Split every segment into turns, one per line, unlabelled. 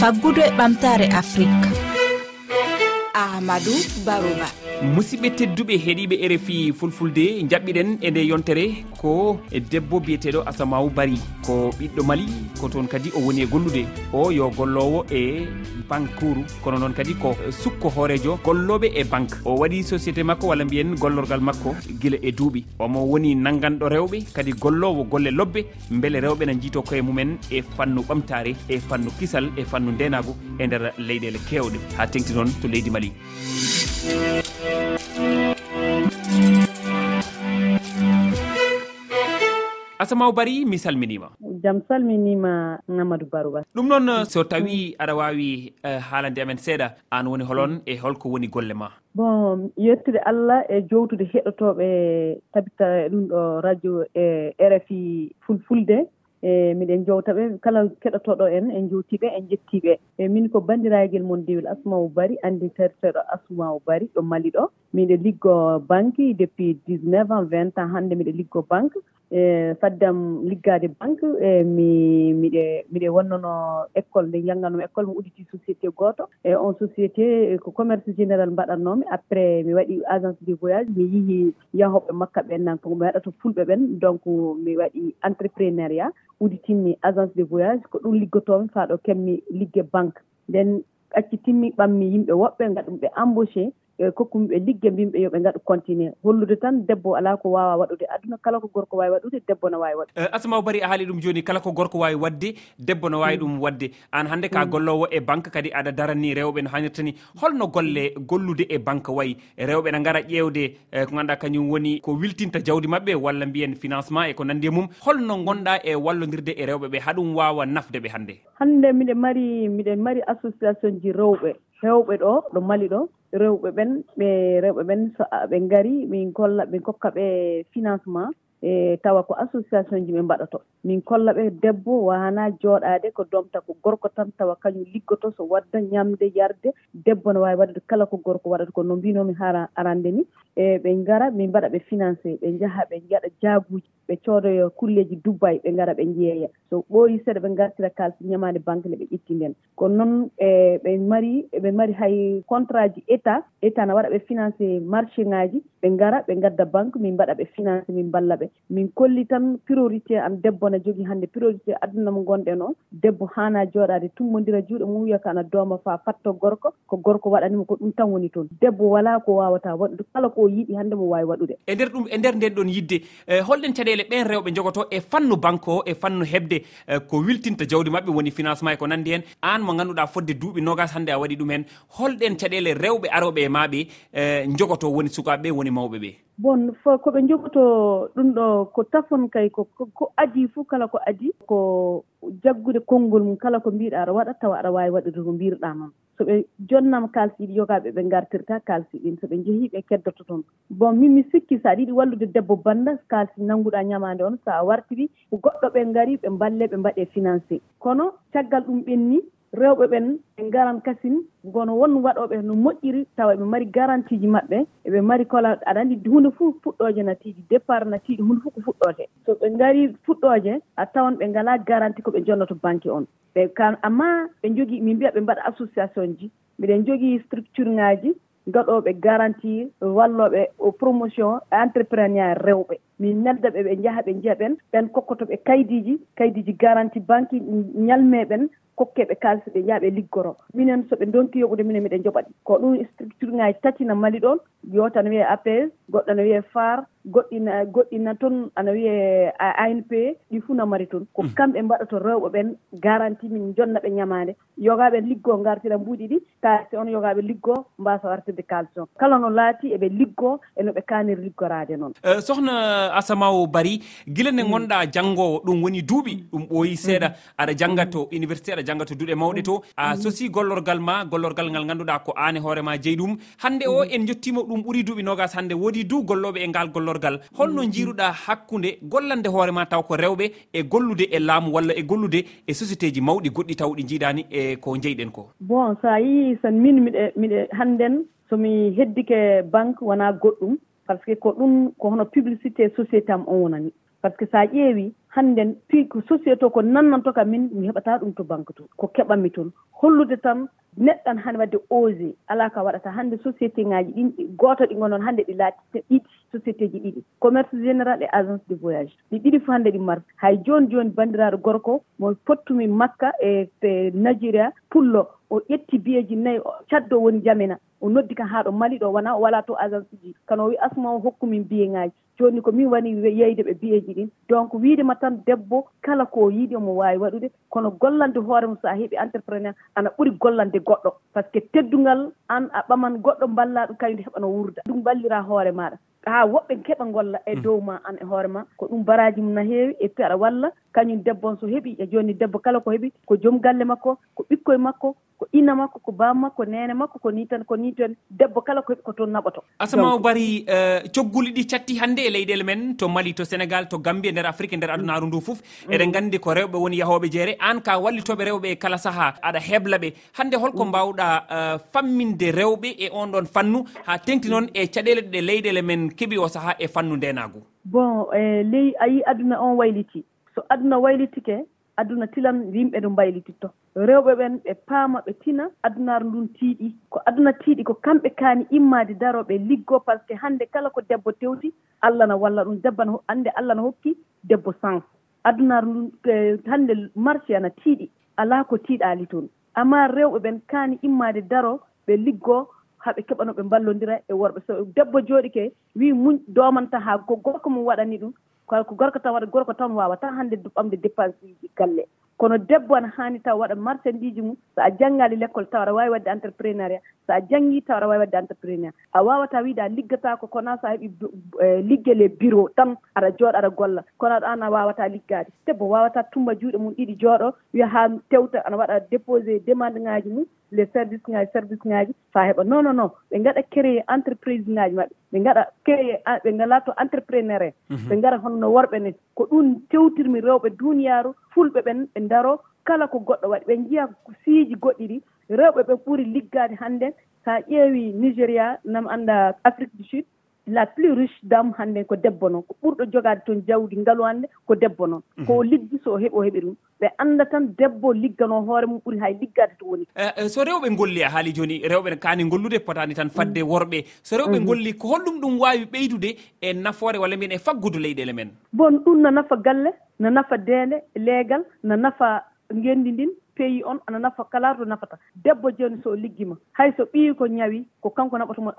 faggudu e ɓamtare afrique ahmadou barouba
musidɓe tedduɓe heeɗiɓe rfi fulfulde jaɓɓiɗen e nde yontere ko e debbo biyeteɗo asamawu bari ko ɓiɗɗo mali ko toon kadi o woni e gollude o yo gollowo e banqueuru kono noon kadi ko sukko hoorejo golloɓe e banque. O waɗi société makko walla mbiyen gollorgal makko guila e duuɓi. Omo woni nangganɗo rewɓe kadi gollowo golle lobbe beele rewɓe ne jiito koye mumen e fannu ɓamtare e fannu kisal e fannu ndenago e nder leyɗele kewɗe ha tengti noon to leydi mali. asamaw bari mi salminima.
Jam salminima amadou barouba
ɗum noon so tawi aɗa wawi eh, haalande amen seeɗa an woni holon e holko woni golle ma.
Bon yettude allah e jowtude heɗotoɓe tabita ɗum ɗo radio e rfi fulfulde e miɗen jowtaɓe kala keɗotoɗo en en jowtiɓe en jettiɓe. E min ko bandiraguel mon diwel asmaou bari andi terteɗo asmaou bari ɗo mali ɗo miɗe liggo banque depuis 19 ans 20 ans hannde miɗe liggo banque. e faddam liggade banque e mi miɗe miɗe wonnono école nde janngannomi école mi udditi société gooto e on société ko commerce général mbaɗatnoomi après mi waɗi agence de voyage mi yihi yahoɓe makka ɓen nan ko mi waɗata fulɓe ɓen. Donc mi waɗi entrepreneuriat udditinmi agence de voyage. Ko ɗum liggotoomi faa ɗo kemmi ligge banque. Nden acci timmi ɓammi yimɓe woɓɓe ngaɗumɓe embauché e kokkumiɓe ligge mbimɓe yoɓe ngaɗa continué hollude tan debbo ala ko wawa waɗude. Aduna kala ko gorko wawi waɗude debbo no wawi waɗude.
Eh, Asamaw bari a haali ɗum joni kala ko gorko wawi wadde debbo no wawi mm. ɗum wadde an hannde ka mm. gollowo e banque kadi aɗa daranni rewɓe no hannirta ni. Holno golle gollude e banque wayi rewɓe ne gara ƴewde eh, ko ganduɗa kañum woni ko wiltinta jawdi mabɓe walla mbiyen financement e ko nandi e mum. Holno gonɗa e wallodirde e rewɓe ɓe haɗum wawa nafde ɓe hannde?
Hannde miɗen mari miɗen mari association ji rewɓe. Hewɓe ɗo ɗo mali ɗo rewɓe ɓen ɓe rewɓe ɓen so ɓe gaari min kolla min kokka ɓe financement e tawa ko association ji ɓe mbaɗoto min kolla ɓe debbo wana jooɗade ko domta ko gorko tan tawa kañum liggoto so wadda ñamde yarde. Debbo ne wawi wadde kala ko gorko waɗata ko no mbinomi hara arande ni. E ɓe gara min mbaɗa ɓe financé ɓe jaaha ɓe jaɗa jaabuji ɓe coodoyo kulleji dubbay ɓe gara ɓe jeeya so ɓooyi seeɗa ɓe gartira kalsi ñamade banque nde ɓe ƴetti nden ko noon e ɓe mari ɓe mari hay contrat ji état état ne waɗa ɓe financé marché ŋaji ɓe gara ɓe gadda banque min mbaɗa ɓe financé min balla ɓe. min kolli tan priorité am debbo ne jogii hannde priorité aduna mo gonɗen o debbo haana jooɗaade tummondira juuɗe mum wiya ko ana dooma faa fatto gorko ko gorko waɗanimo ko ɗum tan woni toon. Debbo walaa ko waawata waɗude kala ko yiɗi hannde mo waawi waɗude.
E nder ɗum e nder nden ɗon yidde e holɗen caɗeele ɓen rewɓe jogoto e fannu banque o e fannu heɓde e ko wiltinta jawdi maɓɓe woni financement e ko nanndi heen aan mo ngannduɗaa fodde duuɓi nogas hannde a waɗi ɗum heen holɗen caɗeele rewɓe arooɓe e maaɓe e jogoto woni sukaaɓe ɓe woni mawɓe ɓe
bon :fra koɓe jogoto ɗum ɗo ko tafon kay ko ko adii fof kala ko adi ko jaggude konngol mum kala ko mbiɗa aɗa waɗa tawa aɗa wawi waɗude ko mbirɗa noon so ɓe jonnama kaalisi ɗi yogaaɓe ɓe gartirta kalsi ɗin so ɓe njehii ɓe keddoto toon bon min mi sikki sa aɗa yiɗi wallude debbo banda kalsi nannguɗa ñamaande on sa wartiri goɗɗo ɓe ngarii ɓe mballe ɓe mbaɗe financé. Kono caggal ɗum ɓenni rewɓe ɓen ɓe garan kasin gono won waɗoɓe no moƴƴiri tawa ɓe mari garanti ji maɓɓe eɓe mari kola aɗa andi hunde fof fuɗɗoje natiiji départ natiiji hunde fof ko fuɗɗoje. So ɓe gari fuɗɗoje a tawan ɓe ngala garanti koɓe jonnoto banque on. Ɓe kan amma ɓe jogii min mbiya ɓe mbaɗa association ji mbiɗen jogii structure ŋaaji gaɗoɓe garanti walloɓe promotion entrepreneur rewɓe. min nelda ɓe ɓe jaaha ɓe njiya ɓen ɓen kokkotoɓe kaydiji kaydiji garanti banque ñalmeɓen kokkeɓe kalis ɓe jaaha ɓe liggoro. Minen soɓe donki yoɓude minen miɗen joɓaɗi ko ɗum structure ŋaji tati no mali ɗon yota no wiye apes goɗɗo no wiye far goɗɗina goɗɗina toon ana wiye anp ɗi fuu no mari toon ko hmm. kamɓe mbaɗato rewɓe ɓen garanti min jonna ɓe ñamade yogaɓe liggo gartira mbuuɗi ɗi kalis on yogaɓe liggo mbasa wartirde kalis on. Kala no laati eɓe liggo e no ɓe kanir liggorade noon
eh, sohna asamawo bari. Gila ne mm. gonɗa janggowo ɗum woni duuɓi ɗum ɓooyi mm. seeɗa. Aɗa jangga to université aɗa jangga to duuɗe mawɗe to. A mm. sosi gollorgal ma gollorgal ngal ganduɗa ko an e hoorema jeeyi ɗum hande o en jottima ɗum ɓuuri duuɓi nogas hande woodi du golloɓe e ngal gollorgal. Holno jiruɗa hakkude gollande hoorema taw ko rewɓe e gollude e laamu walla e gollude e société ji mawɗi goɗɗi taw ɗi jiiɗani e ko jeyɗen ko.
Bon so a yii san min miɗe miɗe hannden somi heddike banque wona goɗɗum. par ce que ko ɗum ko hono publicité société am on wonani. Par ce que :fra so a ƴeewi hannde piiw société ko nannanto kam min mi heɓataa ɗum to banque to ko keɓanmi toon hollude tan neɗɗan tan wadde osé alaa ka waɗata hannde société ŋaaji ɗin gooto ɗi ngon hannde ɗi laati ɗiɗi société ji ɗiɗi. Commerce général et agence de voyage. Ɗi ɗiɗi fof hannde ɗi marti hay jooni jooni banndiraaɗo gorko mo pottumi makka e, e nigéria pullo o ƴetti biyeji nayi caddo woni jamina. O noddi kan haa ɗo mali ɗo wona o walaa to agence uji kano o wi asma o hokkumin biyeŋaaji jooni ko min wani yeyde ɓe biyeji ɗin. Donc wiidema tan tan debbo kala ko yiiɗi omo waawi waɗude kono gollande hoore mum so a heeɓi entrepreneur ana ɓuri gollande goɗɗo. Par ce que teddungal an a ɓaman goɗɗo mballa ɗum kañumde heɓano wurda ɗum ballira hoore maɗa. Haa woɓɓe keɓa golla e mm. dow ma an e hoore ma ko ɗum baraji mum no heewi et puis aɗa walla kañum debbo on so heɓi e jooni debbo kala ko heɓi ko joom galle makko ko ɓikkoye makko ko ina makko ko baba makko nene makko ko ni tan ko ni tan debbo kala ko heɓi ko toon naɓoto.
Asama o bari eh, cogguli ɗi catti hannde e leyɗele men to mali to sénégal to gambie nder afrique e nder adunaru ndu fof mm. eɗen nganndi ko rewɓe woni yahooɓe jeere. Aan ka wallitoɓe rewɓe e kala sahaa aɗa heɓla ɓe. Hannde holko mm. mbawɗa eh, famminde rewɓe e on ɗon fannu ha tengti noon e caɗele ɗe leyɗele men keɓi o sahaa e fannu ndenagu
bon e ley a yi aduna on wayliti. so aduna waylitike aduna tilan yimɓe ɗo mbaylititto. Rewɓe ɓen ɓe paama ɓe tina adunaaru ndun tiiɗi. Ko aduna tiiɗi ko kamɓe kaani immaade darooɓe liggoo par ce que hannde kala ko debbo tewti allah na walla ɗum debbo no hannde allah no hokki debbo sans adunaaru ndun e, hannde marché ana tiiɗi alaa ko tiiɗaali toon amma rewɓe ɓen kaani immaade daroo ɓe liggoo haa ɓe keɓano ɓe mballondira e worɓe. So debbo jooɗi ke wii muñ doomanta haa ko gorko mum waɗani ɗum ko gorko tan waɗa gorko tan wawata hannde ɓamde dépense ji galle. Kono debbo ana haani taw waɗa marchandise mum so a janngaali l' école taw aɗa waawi waɗde entreprenariat so a janngii taw aɗa waawi waɗde entreprenariat a waawata wiide a liggataako kono so a heɓi e, liggel e bureau tan aɗa jooɗo aɗa golla. Kono aɗa an a waawataa liggaade. Debbo waawataa tumba juuɗe mum ɗiɗi jooɗo wiya haa tewta aɗa waɗa déposé demande ŋaaji mum les service ŋaaji service ŋaaji. Fa heɓa non non non ɓe ngaɗa créé entreprise ŋaaji maɓɓe. ɓe ngaɗa peye ɓe ngala to entrepreneur e mhm. ɓe gara honno worɓe ne ko ɗum tewtirmi rewɓe duniyaru fulɓe ɓen ɓe daro kala ko goɗɗo waɗi. Ɓe njiya siiji goɗɗi ɗi. Rewɓe ɓe ɓuri liggade hannde so a ƴeewi nigéria nam annda afrique du sud. la plus riche dame hannde ko debbo noon ko ɓurɗo jogaade toon jawdi ngalu hannde ko debbo noon mhm. ko o liggi so o heɓi o heɓi ɗum. Ɓe annda tan debbo ligganoo hoore mum ɓuri hay liggaade to woni.
Eh, eh, so rewɓe ngolli a haali jooni rewɓe ne kaani ngollude potaani tan fadde mhm. worɓe. So rewɓe mhm. ngolli ko holɗum ɗum waawi ɓeydude e nafoore walla mbiyen e faggudu leyɗele men?
Bon ɗum no nafa galle no nafa deende leegal no nafa ngenndi ndin pays on ana nafa kala to nafata. Debbo jooni so liggima hay so ɓii ko ñawi ko kanko naɓatomo mo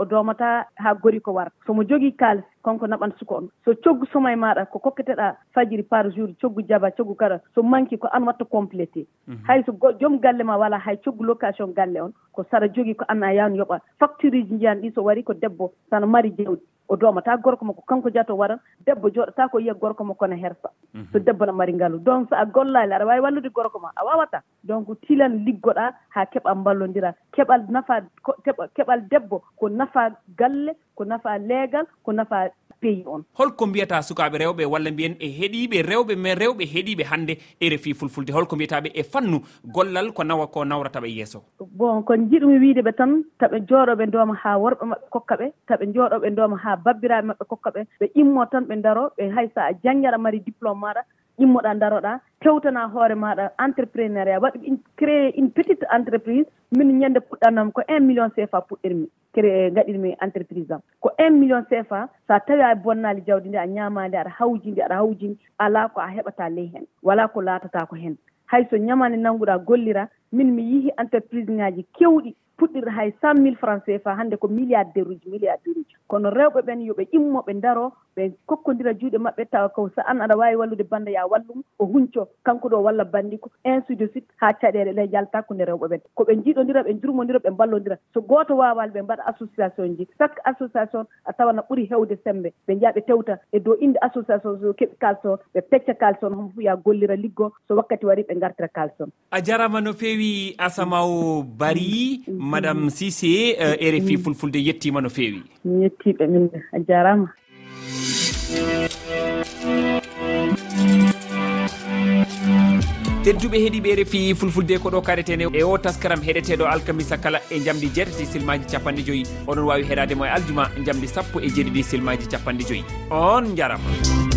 o doomata haa gori ko wara somo jogii kaalis konko naɓan suka on. So coggu soma maɗa ko kokketeɗa fajiri par jour coggu jaba coggu kara so manqui ko an watta complété. Mhm. Hay so joom galle ma wala hay coggu location galle on ko saɗa jogii ko an a yawno yoɓa. Facture uji jiyan ɗi so wari ko debbo sano mari jawdi o domata gorko makko kanko jato waran debbo joɗata ko yiya gorko makko ne hersa. Mhm. So debbo no mari ngalu. Donc so a gollali aɗa wawi wallude gorko ma a wawata. Donc tilan liggoɗa ha keɓa mballodira keɓal nafa keɓal debbo ko nafa galle ko nafa leegal ko nafa pays on.
Holko mbiyata sukaɓe rewɓe walla mbiyen e heeɗiɓe rewɓe men rewɓe heeɗiɓe hannde e refi fulfulde. Holko mbiyataɓe e fannu gollal ko nawa ko nawrataɓe yeeso.
Bon ko jiɗumi wiideɓe tan taɓe jooɗoɓe ndooma ha worɓe maɓɓe kokka ɓe taɓe jooɗoɓe ndooma ha babbiraɓe maɓɓe kokka ɓe ɓe immo tan ɓe daro ɓe hay sa a janngi aɗa mari diplôme maɗa immoɗa daroɗa fewtana hoore maɗa entreprenariat waɗi créé une petite entreprise min ñande puɗɗannam ko un million cfa puɗɗirmi créé gaɗirmi entreprise am. Ko un million cfa sa tawi a bonnali jawdi ndi a ñamadi aɗa hawjindi aɗa hawjindi ala ko a heɓata ley hen wala ko laatata ko hen. Hayso ñamande nannguɗa gollira min mi yihi entreprise ŋaji kewɗi. puɗɗirta hay cent mille franc cfa hannde ko milliardaire uji milliardaire uji kono rewɓe ɓen yoɓe immo ɓe daro ɓe kokkodira juuɗe maɓɓe tawa ko so an aɗa waawi wallude bannda ya wallum o hunco kanko ɗo walla banndi ko ainsi de suite haa caɗeele ɗe jaltakunde rewɓe ɓen. Koɓe njiiɗondira ɓe jurmondira ɓe mballondira. So gooto waawaali ɓe mbaɗa association ji. Chaque association a tawana ɓuri heewde sembe. Ɓe njaha ɓe tewta e dow innde association so keɓi kalson ɓe pecca kalson homo fof ya gollira liggo so wakkati warii ɓe ngartira kalson.
A jarama no feewi asamaw bari mm. madame mm. sisé euh, mm. rfi fulfulde yettima no fewi mi
yettiɓe min a jarama.
Tedduɓe heeɗiɓe refi fulfulde ko ɗo kareten e o taskaram heɗeteɗo alkamisa kala e jamdi jeetati silmaji capanɗe joyyi oɗon wawi heɗademo e aljuma jamdi sappo e jeeɗiɗi silmaji capanɗe joyyi on jarama